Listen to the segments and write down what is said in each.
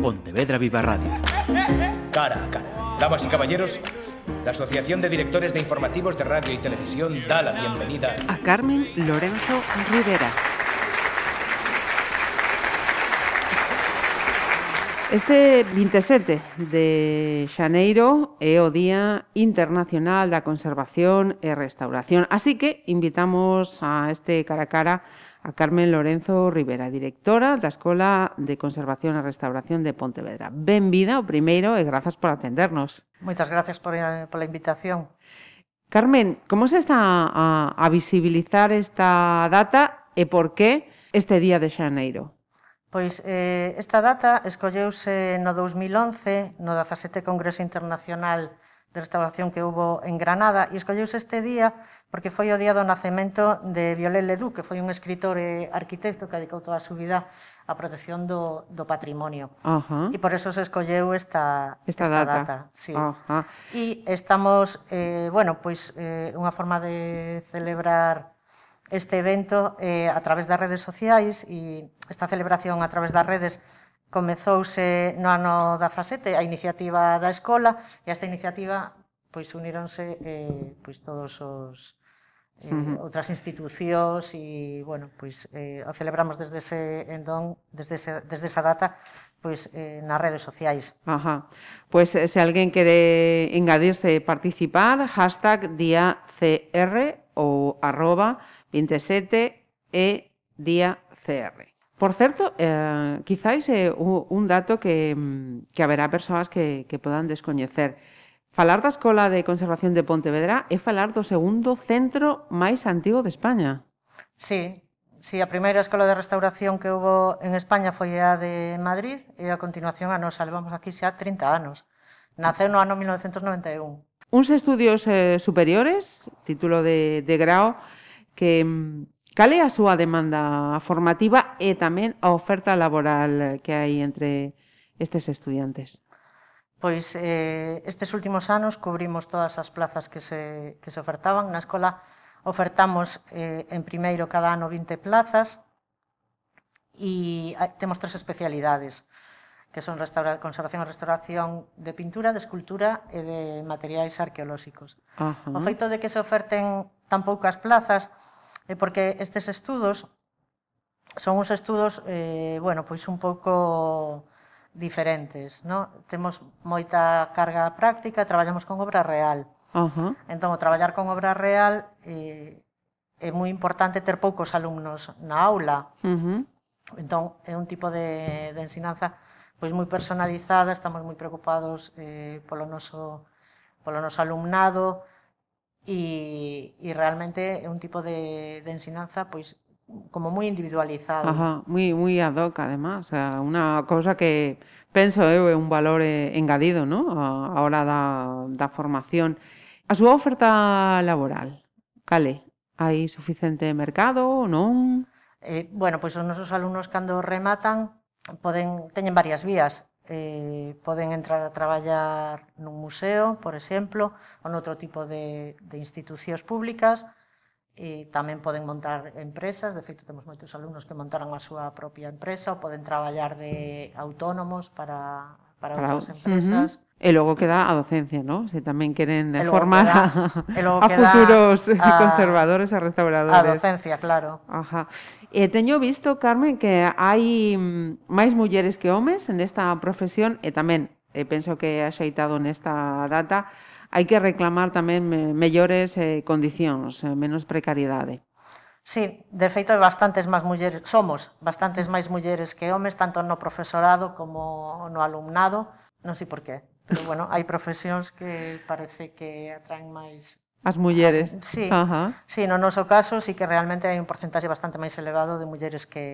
Pontevedra Viva Radio. Cara a cara. Damas y caballeros, la Asociación de Directores de Informativos de Radio y Televisión da la bienvenida a Carmen Lorenzo Rivera. Este 27 de xaneiro é o Día Internacional da Conservación e Restauración, así que invitamos a este cara a cara a Carmen Lorenzo Rivera, directora da Escola de Conservación e Restauración de Pontevedra. Benvida, o primeiro, e grazas por atendernos. Moitas gracias por, eh, pola invitación. Carmen, como se está a, a visibilizar esta data e por que este día de xaneiro? Pois eh, esta data escolleuse no 2011 no 17 Congreso Internacional de restauración que houve en Granada, e escolleuse este día porque foi o día do nacemento de Violet Ledoux, que foi un escritor e arquitecto que dedicou toda a súa vida á protección do, do patrimonio. Uh -huh. E por eso se escolleu esta, esta, esta data. data sí. uh -huh. E estamos, eh, bueno, pois eh, unha forma de celebrar este evento eh, a través das redes sociais e esta celebración a través das redes Comezouse no ano da Fasete a iniciativa da escola e a esta iniciativa pois uníronse eh, pois todos os eh, uh -huh. outras institucións e bueno, pois eh, o celebramos desde ese entón, desde ese, desde esa data pois eh, nas redes sociais. Ajá. Pois eh, se alguén quere engadirse e participar, hashtag día CR ou arroba 27 e día CR. Por certo, eh, quizáis é eh, un dato que, mm, que haberá persoas que, que podan descoñecer. Falar da Escola de Conservación de Pontevedra é falar do segundo centro máis antigo de España. Sí, sí, a primeira escola de restauración que houve en España foi a de Madrid e a continuación a nosa levamos aquí xa 30 anos. Naceu no ano 1991. Uns estudios eh, superiores, título de, de grao, que mm, Cal é a súa demanda formativa e tamén a oferta laboral que hai entre estes estudiantes? Pois eh, estes últimos anos cubrimos todas as plazas que se, que se ofertaban. Na escola ofertamos eh, en primeiro cada ano 20 plazas e temos tres especialidades que son restaura, conservación e restauración de pintura, de escultura e de materiais arqueolóxicos. Uh -huh. O feito de que se oferten tan poucas plazas é porque estes estudos son uns estudos, eh, bueno, pois un pouco diferentes, no? Temos moita carga práctica, traballamos con obra real. Uh -huh. Entón, o traballar con obra real eh, é moi importante ter poucos alumnos na aula. Uh -huh. Entón, é un tipo de, de ensinanza pois moi personalizada, estamos moi preocupados eh, polo noso polo noso alumnado e, e realmente é un tipo de, de ensinanza pois como moi individualizado. Ajá, moi moi ad hoc además, o sea, unha cousa que penso eu eh, é un valor eh, engadido, ¿no? A, a hora da da formación. A súa oferta laboral, cale? Hai suficiente mercado ou non? Eh, bueno, pois os nosos alumnos cando rematan poden teñen varias vías. Eh, poden entrar a traballar nun museo, por exemplo, ou noutro tipo de, de institucións públicas, e tamén poden montar empresas, de feito temos moitos alumnos que montaron a súa propia empresa ou poden traballar de autónomos para, para, para outras empresas. Uh -huh. E logo queda a docencia, ¿no? Se tamén queren formar queda, a, a futuros a, conservadores, a restauradores. A docencia, claro. Ajá. E teño visto, Carmen, que hai mm, máis mulleres que homes en esta profesión e tamén e penso que é axeitado nesta data hai que reclamar tamén mellores eh, condicións, eh, menos precariedade. Sí, de feito hai bastantes máis mulleres, somos bastantes máis mulleres que homes, tanto no profesorado como no alumnado, non sei por qué, pero bueno, hai profesións que parece que atraen máis As mulleres. Ah, sí, Ajá. sí, no noso caso sí que realmente hai un porcentaxe bastante máis elevado de mulleres que,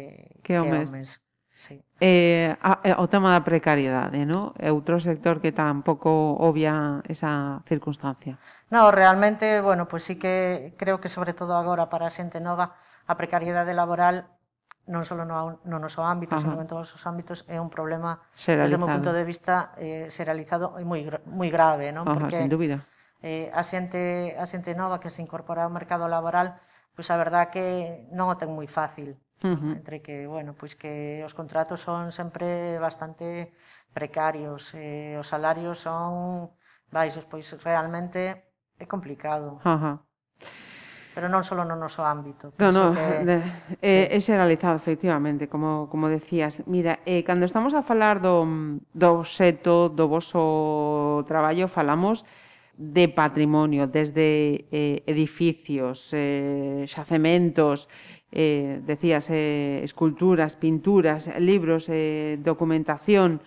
que, homes. que homes. Sí. Eh, a, eh, o tema da precariedade, no? É outro sector que tampouco obvia esa circunstancia. No, realmente, bueno, pois pues sí que creo que sobre todo agora para a xente nova a precariedade laboral non só no, no noso ámbito, Ajá. senón en todos os ámbitos é un problema desde o meu punto de vista eh, seralizado e moi moi grave, non? Ajá, Porque sin dúbida. Eh, a xente a xente nova que se incorpora ao mercado laboral, pois pues a verdad que non o ten moi fácil Uh -huh. Entre que, bueno, pois que os contratos son sempre bastante precarios, eh, os salarios son baixos, pois realmente é complicado. Uh -huh. Pero non só no noso ámbito. No, no, que... de, é, é xeralizado, efectivamente, como, como decías. Mira, eh, cando estamos a falar do, do seto, do vosso traballo, falamos de patrimonio, desde eh, edificios, eh, xacementos, eh, decías, eh, esculturas, pinturas, libros, eh, documentación.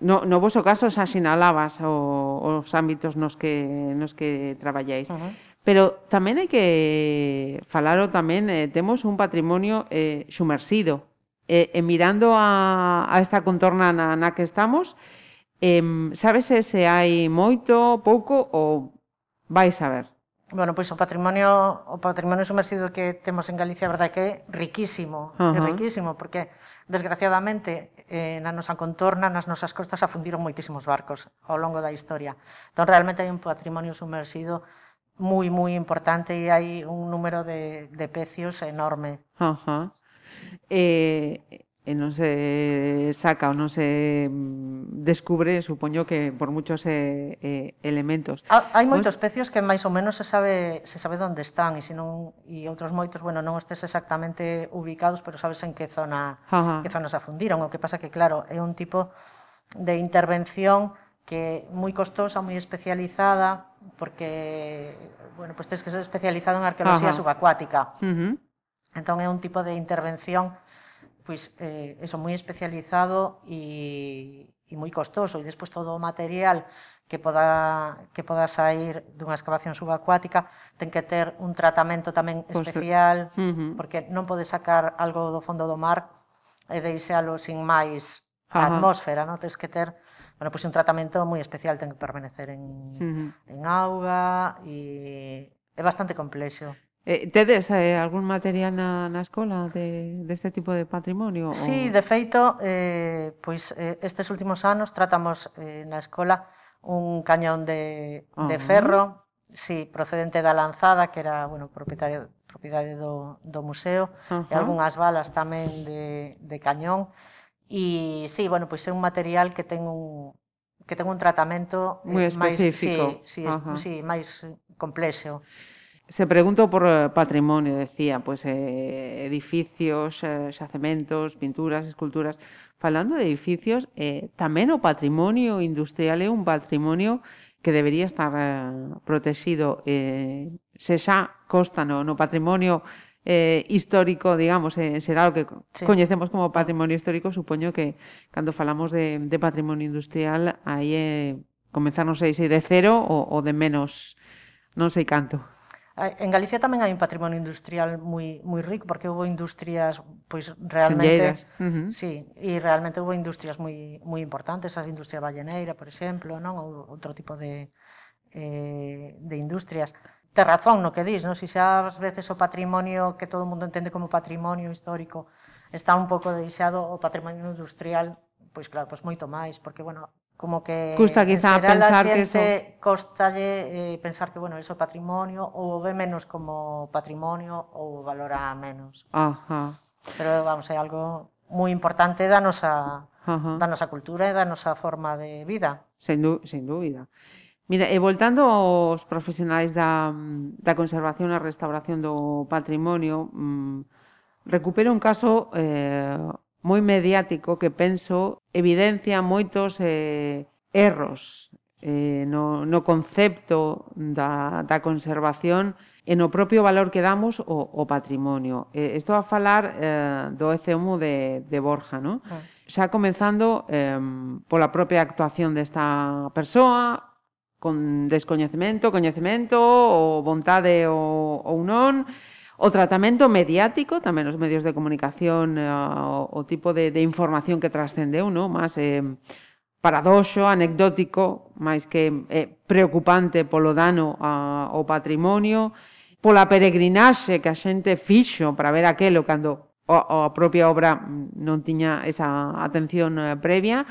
No, no vos o caso xa sinalabas o, os ámbitos nos que, nos que traballáis. Uh -huh. Pero tamén hai que falar tamén, eh, temos un patrimonio eh, xumersido. Eh, eh, mirando a, a esta contorna na, na que estamos, Eh, sabes se hai moito, pouco ou vais a ver? Bueno, pois o patrimonio o patrimonio sumersido que temos en Galicia, a verdade que é riquísimo, uh -huh. é riquísimo porque desgraciadamente eh, na nosa contorna, nas nosas costas afundiron moitísimos barcos ao longo da historia. Entón realmente hai un patrimonio sumersido moi moi importante e hai un número de de pecios enorme. Ajá. Uh -huh. Eh e non se saca ou non se mm, descubre, supoño que por muchos eh, eh, elementos. Ha, hai pois moitos pues... pecios que máis ou menos se sabe se sabe onde están e se non e outros moitos, bueno, non estes exactamente ubicados, pero sabes en que zona Ajá. que zonas afundiron, o que pasa que claro, é un tipo de intervención que moi costosa, moi especializada, porque bueno, pues tens que ser especializado en arqueoloxía Ajá. subacuática. Uh -huh. Entón é un tipo de intervención pois, eh, eso, moi especializado e, e moi costoso. E despois todo o material que, poda, que poda sair dunha excavación subacuática ten que ter un tratamento tamén especial, pues, uh -huh. porque non pode sacar algo do fondo do mar e deixalo sin máis a atmósfera, non? Tens que ter bueno, pois un tratamento moi especial, ten que permanecer en, uh -huh. en auga e é bastante complexo. Eh, tedes eh, algún material na, na escola de, deste de tipo de patrimonio? Sí, ou... de feito, eh, pois eh, estes últimos anos tratamos eh, na escola un cañón de, ah. de ferro, sí, procedente da Lanzada, que era, bueno, propietario propiedade do, do museo, uh -huh. e algunhas balas tamén de, de cañón. E sí, bueno, pois é un material que ten un que ten un tratamento moi eh, específico, máis, sí, sí, uh -huh. sí, máis complexo. Se pregunto por eh, patrimonio, decía, pues eh, edificios, eh, xacementos, pinturas, esculturas. Falando de edificios, eh, tamén o patrimonio industrial é un patrimonio que debería estar eh, protegido. Eh, se xa costa no, no patrimonio eh, histórico, digamos, eh, será o que sí. coñecemos como patrimonio histórico, supoño que cando falamos de, de patrimonio industrial, aí é eh, comenzar, non sei, se de cero ou, ou de menos, non sei canto. Ah, en Galicia tamén hai un patrimonio industrial moi moi rico porque houve industrias pois realmente Senlleiras. uh -huh. sí, e realmente houve industrias moi moi importantes, a industria balleneira, por exemplo, non, ou outro tipo de eh de industrias. Te razón no que dis, non? Si xa ás veces o patrimonio que todo o mundo entende como patrimonio histórico está un pouco deixado o patrimonio industrial, pois claro, pois moito máis, porque bueno, como que Custa quizá pensar que eso costalle eh, pensar que bueno, eso é patrimonio ou ve menos como patrimonio ou valora menos. Ajá. Pero vamos, é algo moi importante da nosa Ajá. da nosa cultura e da nosa forma de vida. Sen, sen dúbida. Mira, e voltando aos profesionais da, da conservación e restauración do patrimonio, mm, recupero un caso eh, moi mediático que penso evidencia moitos eh, erros eh, no, no concepto da, da conservación e no propio valor que damos o, o patrimonio. Eh, estou a falar eh, do ECMU de, de Borja, ¿no? Ah. Xa comenzando eh, pola propia actuación desta persoa, con descoñecemento, coñecemento, ou vontade ou, ou non, O tratamento mediático, tamén os medios de comunicación, eh, o, o tipo de, de información que trascendeu, no? máis eh, paradoxo, anecdótico, máis que eh, preocupante polo dano a, ao patrimonio, pola peregrinaxe que a xente fixo para ver aquelo cando a, a propia obra non tiña esa atención eh, previa,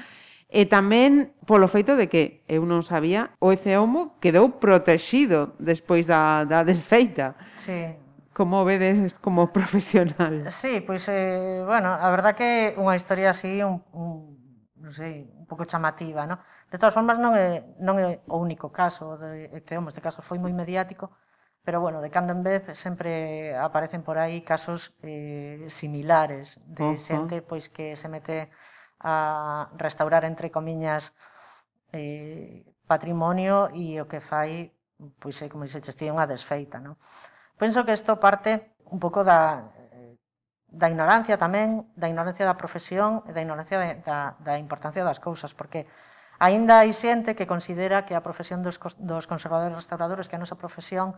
E tamén polo feito de que eu non sabía, o Eceomo quedou protexido despois da, da desfeita. Sí. Como vedes como profesional? Sí, pois, eh, bueno, a verdad que unha historia así, un, un, non sei, un pouco chamativa, non? De todas formas, non é, non é o único caso, de, que, home, este caso foi moi mediático, pero, bueno, de cando en vez sempre aparecen por aí casos eh, similares de uh -huh. xente pois que se mete a restaurar, entre comiñas, eh, patrimonio e o que fai, pois é, como dixetes, ti, unha desfeita, non? Penso que isto parte un pouco da, eh, da ignorancia tamén, da ignorancia da profesión e da ignorancia de, da, da importancia das cousas, porque aínda hai xente que considera que a profesión dos, dos conservadores restauradores, que a nosa profesión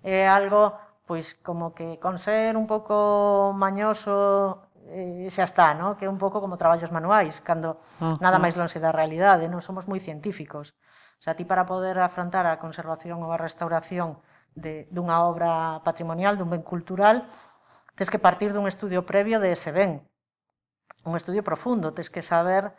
é algo pois como que con ser un pouco mañoso eh, xa está, no? que é un pouco como traballos manuais, cando uh -huh. nada máis longe da realidade, non somos moi científicos. O sea, ti para poder afrontar a conservación ou a restauración de, dunha obra patrimonial, dun ben cultural, tes que partir dun estudio previo de ese ben, un estudio profundo, tes que saber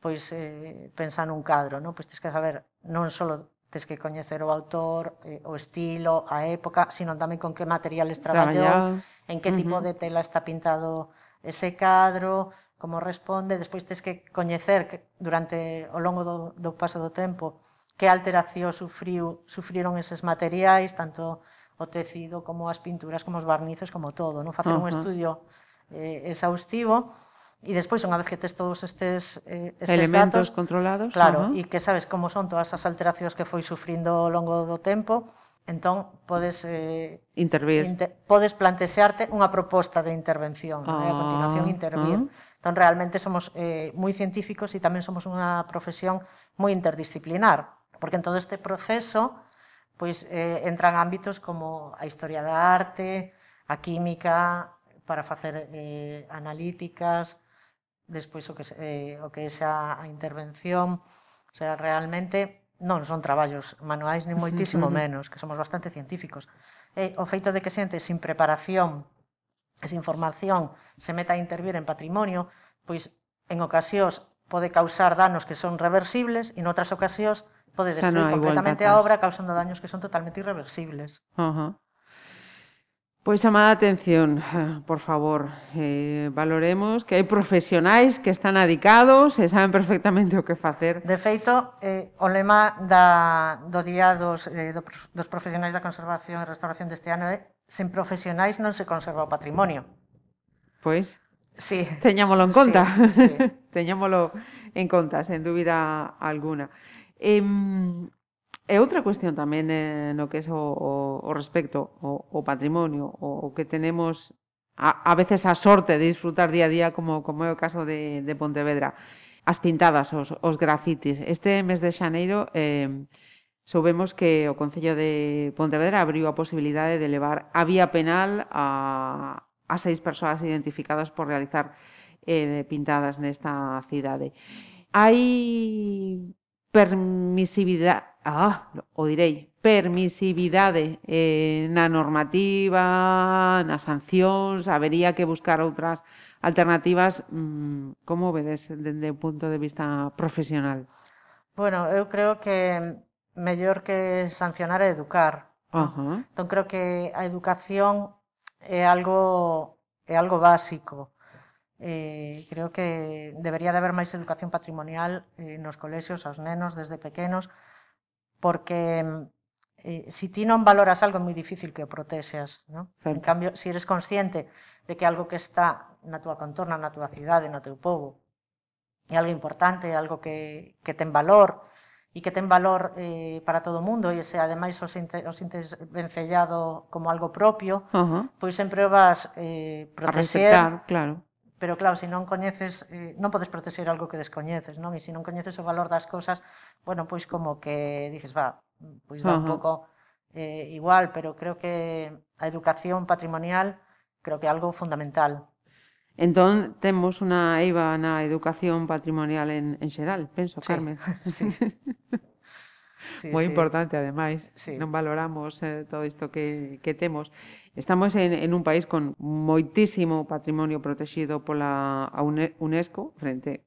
pois eh, pensar nun cadro, non? Pois tes que saber non só tes que coñecer o autor, eh, o estilo, a época, sino tamén con que materiales traballou, en que tipo uh -huh. de tela está pintado ese cadro, como responde, despois tes que coñecer que durante o longo do, do paso do tempo que alteración sufriu, sufriron eses materiais, tanto o tecido como as pinturas, como os barnices, como todo, non facer uh -huh. un estudio eh, exhaustivo e despois unha vez que tes todos estes, eh, estes elementos datos, controlados, claro, uh -huh. e que sabes como son todas as alteracións que foi sufrindo ao longo do tempo, entón podes eh, intervir. Inter, podes plantexarte unha proposta de intervención, ah, eh, a continuación ah, intervir. Ah. Entón realmente somos eh, moi científicos e tamén somos unha profesión moi interdisciplinar porque en todo este proceso pois eh, entran ámbitos como a historia da arte, a química para facer eh, analíticas, despois o que eh, o que é xa a intervención, o sea, realmente non son traballos manuais ni moitísimo menos, que somos bastante científicos. E o feito de que xente sin preparación esa información se meta a intervir en patrimonio, pois en ocasións pode causar danos que son reversibles e en outras ocasións pode destruir completamente a obra causando daños que son totalmente irreversibles. Uh -huh. Pois chamada atención, por favor, eh, valoremos que hai profesionais que están adicados e saben perfectamente o que facer. De feito, eh, o lema da, do día dos, eh, do, dos profesionais da conservación e restauración deste ano é sen profesionais non se conserva o patrimonio. Pois, sí. teñámolo en conta. Sí, sí. teñámolo en conta, sen dúbida alguna. E, e outra cuestión tamén eh, no que é o, o, o respecto o, o patrimonio, o, o que tenemos a, a veces a sorte de disfrutar día a día como, como é o caso de, de Pontevedra. As pintadas, os, os grafitis. Este mes de xaneiro eh, Soubemos que o Concello de Pontevedra abriu a posibilidade de levar a vía penal a, a seis persoas identificadas por realizar eh, pintadas nesta cidade. Hai permisividade, ah, o direi, permisividade eh, na normativa, nas sancións, habería que buscar outras alternativas. Mm, como vedes dende o punto de vista profesional? Bueno, eu creo que mellor que sancionar é educar. Ajá. Entón creo que a educación é algo é algo básico. Eh, creo que debería de haber máis educación patrimonial eh, nos colexios aos nenos desde pequenos, porque eh, si ti non valoras algo é moi difícil que o protexas. ¿no? En cambio, se si eres consciente de que algo que está na túa contorna, na túa cidade, no teu povo, é algo importante, é algo que, que ten valor, e que ten valor eh, para todo o mundo, e se ademais os, inter, os inter vencellado como algo propio, uh -huh. pois sempre o vas eh, proteger, claro. Pero claro, se si non coñeces, eh, non podes protexer algo que descoñeces, non? E se si non coñeces o valor das cousas, bueno, pois como que dices, va, pois dá uh -huh. un pouco eh, igual, pero creo que a educación patrimonial creo que é algo fundamental. Entón, temos unha eiva na educación patrimonial en, en xeral, penso, sí. Carmen. Sí sí, moi sí. importante ademais, sí. non valoramos eh, todo isto que, que temos. Estamos en, en un país con moitísimo patrimonio protegido pola UNESCO frente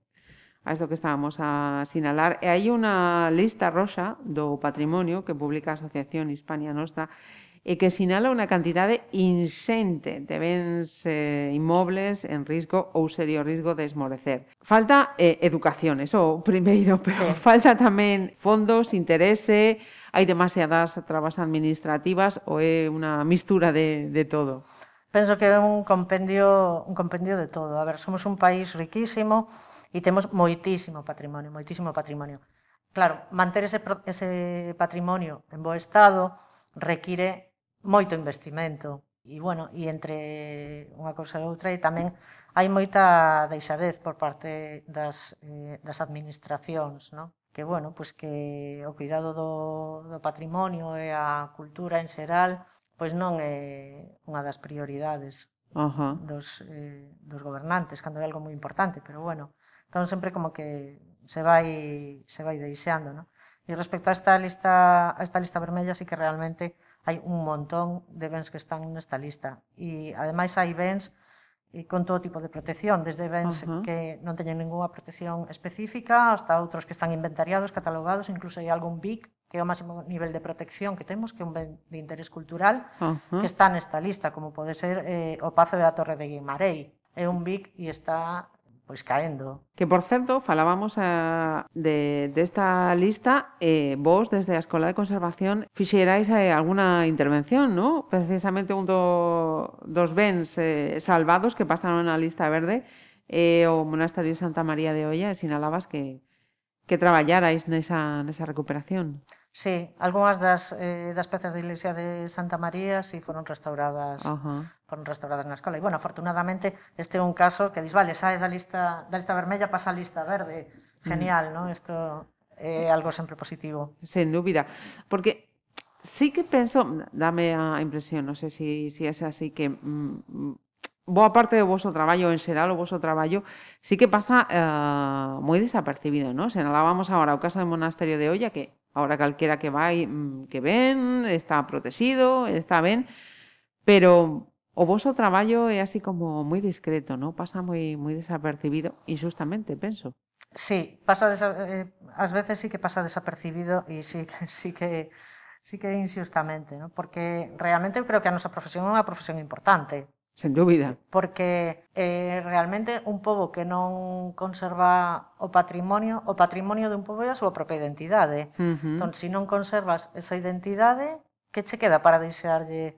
a isto que estábamos a sinalar. E hai unha lista roxa do patrimonio que publica a Asociación Hispania Nostra e que sinala unha cantidade inxente de bens eh, inmobles en risco ou serio risco de esmorecer. Falta eh, educación, eso primeiro, pero sí. falta tamén fondos, interese, hai demasiadas trabas administrativas ou é unha mistura de, de todo? Penso que é un compendio, un compendio de todo. A ver, somos un país riquísimo e temos moitísimo patrimonio, moitísimo patrimonio. Claro, manter ese, ese patrimonio en bo estado require moito investimento. E, bueno, e entre unha cousa e outra, e tamén hai moita deixadez por parte das, eh, das administracións, non? que, bueno, pois que o cuidado do, do patrimonio e a cultura en xeral pois non é unha das prioridades uh -huh. dos, eh, dos gobernantes, cando é algo moi importante, pero bueno, entón sempre como que se vai se vai deixando, non? E respecto a esta lista a esta lista vermella, sí que realmente hai un montón de bens que están nesta lista. E ademais hai bens e con todo tipo de protección, desde bens uh -huh. que non teñen ningunha protección específica hasta outros que están inventariados, catalogados, incluso hai algún BIC, que é o máximo nivel de protección que temos, que é un ben de interés cultural, uh -huh. que está nesta lista, como pode ser eh, o Pazo da Torre de Guimarei. É un BIC e está pois caendo. Que, por certo, falábamos a, de, desta de lista, eh, vos, desde a Escola de Conservación, fixerais eh, alguna intervención, ¿no? Precisamente un do, dos bens eh, salvados que pasaron na lista verde eh, o Monasterio Santa María de Olla, e sinalabas que, que traballarais nesa, nesa recuperación. Sí, algunhas das, eh, das pezas da Iglesia de Santa María sí foron restauradas uh -huh. foron restauradas na escola. E, bueno, afortunadamente, este é un caso que dis, vale, sae da lista, da lista vermella, pasa a lista verde. Mm. Genial, mm. non? Isto é algo sempre positivo. Sen dúbida, porque sí que penso, dame a impresión, non sei sé si, se si é así que mm, boa parte do voso traballo en xeral, o voso traballo, sí que pasa eh, moi desapercibido, non? Senalábamos agora o caso do monasterio de Olla, que Ahora calquera que vai, mm, que ven, está protegido, está ben, pero o voso traballo é así como moi discreto, non? Pasa moi moi desapercibido, injustamente, penso. Sí, pasa desa, eh, as veces sí que pasa desapercibido e sí, sí que sí que injustamente, ¿no? porque realmente eu creo que a nosa profesión é unha profesión importante sen dúbida. Porque eh, realmente un pobo que non conserva o patrimonio, o patrimonio dun pobo é a súa propia identidade. Uh -huh. Entón, se si non conservas esa identidade, que che queda para deixarlle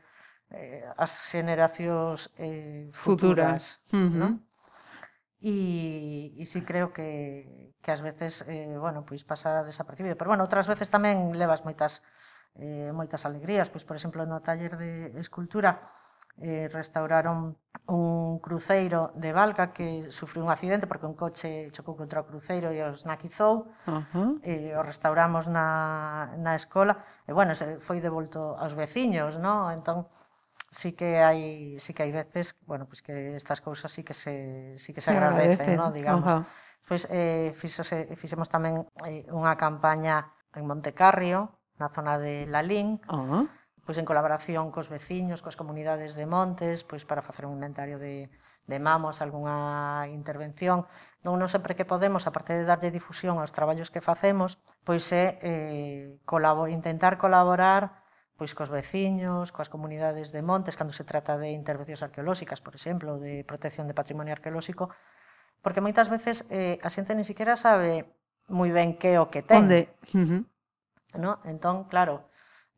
eh, as xeracións eh, futuras? futuras. Uh -huh. non? E, e sí creo que, que ás veces, eh, bueno, pois pasa desapercibido. Pero, bueno, outras veces tamén levas moitas eh, moitas alegrías. Pois, por exemplo, no taller de escultura, eh, restauraron un cruceiro de Valga que sufriu un accidente porque un coche chocou contra o cruceiro e os naquizou. Uh -huh. e o restauramos na, na escola e, bueno, se foi devolto aos veciños, no? Entón, sí que hai sí que hai veces, bueno, pois pues que estas cousas sí que se sí que se, se agradecen, agradecen, no, digamos. Uh -huh. Pois eh fixose, fixemos tamén eh, unha campaña en Montecarrio, na zona de Lalín. Uh -huh pois en colaboración cos veciños, coas comunidades de montes, pois para facer un inventario de, de mamos, algunha intervención. Non, non sempre que podemos, aparte de darlle difusión aos traballos que facemos, pois é eh, colabor, intentar colaborar pois cos veciños, coas comunidades de montes, cando se trata de intervencións arqueolóxicas, por exemplo, de protección de patrimonio arqueolóxico, porque moitas veces eh, a xente ni siquiera sabe moi ben que o que ten. Onde? Uh -huh. no? Entón, claro,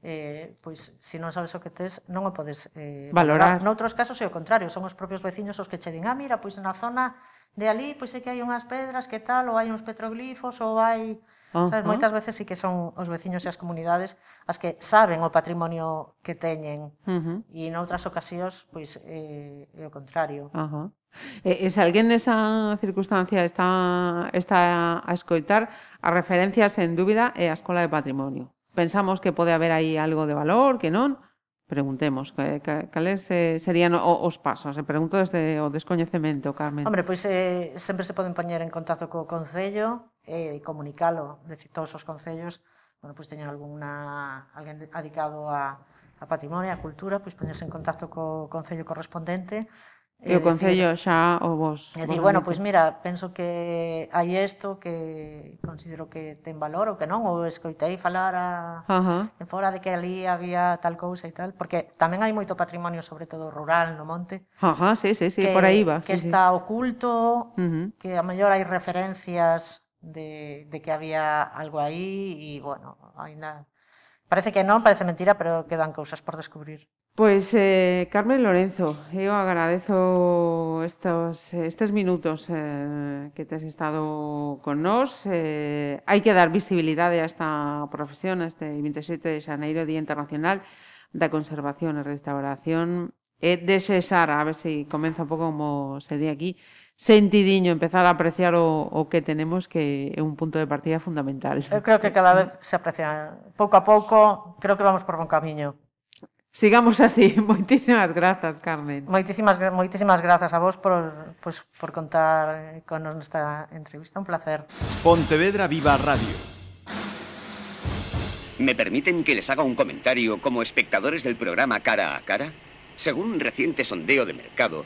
eh, pois se non sabes o que tes, non o podes eh, valorar. valorar. Noutros casos é o contrario, son os propios veciños os que che din, ah, mira, pois na zona de ali, pois é que hai unhas pedras, que tal, ou hai uns petroglifos, ou hai... Uh -huh. Sabes, moitas veces sí que son os veciños e as comunidades as que saben o patrimonio que teñen uh -huh. e noutras ocasións pois eh, é o contrario. Uh -huh. E, e se alguén nesa circunstancia está, está a escoitar, a referencia, sen dúbida, é a Escola de Patrimonio pensamos que pode haber aí algo de valor, que non, preguntemos cales eh, serían os pasos, e pregunto desde o descoñecemento, Carmen. Hombre, pois eh, sempre se poden poñer en contacto co Concello e eh, comunicalo, decir, todos os Concellos, bueno, pois teñen alguna, alguén dedicado a, a patrimonio, a cultura, pois poñerse en contacto co Concello correspondente Eh, e o Concello xa o vos... É dicir, bueno, pois pues mira, penso que hai isto que considero que ten valor ou que non, ou escoitei falar a... Uh -huh. en fora de que ali había tal cousa e tal, porque tamén hai moito patrimonio, sobre todo rural, no monte. Ajá, uh -huh, sí, sí, sí, que, por aí va. Que sí, está sí. oculto, uh -huh. que a mellor hai referencias de, de que había algo aí, e bueno, ainda Parece que non, parece mentira, pero quedan cousas por descubrir. Pois, eh, Carmen Lorenzo, eu agradezo estos, estes minutos eh, que tes estado con nós. Eh, hai que dar visibilidade a esta profesión, a este 27 de Xaneiro, Día Internacional da Conservación e Restauración. E desesar, a ver se comeza un pouco como se di aquí, sentidiño, empezar a apreciar o, o que tenemos que é un punto de partida fundamental. Eu creo que cada vez se aprecia pouco a pouco, creo que vamos por bon camiño. Sigamos así. Moitísimas grazas, Carmen. Moitísimas, gra- moitísimas grazas a vos por, pues, por contar con nos nesta entrevista. Un placer. Pontevedra Viva Radio. ¿Me permiten que les haga un comentario como espectadores del programa Cara a Cara? Según un reciente sondeo de mercado,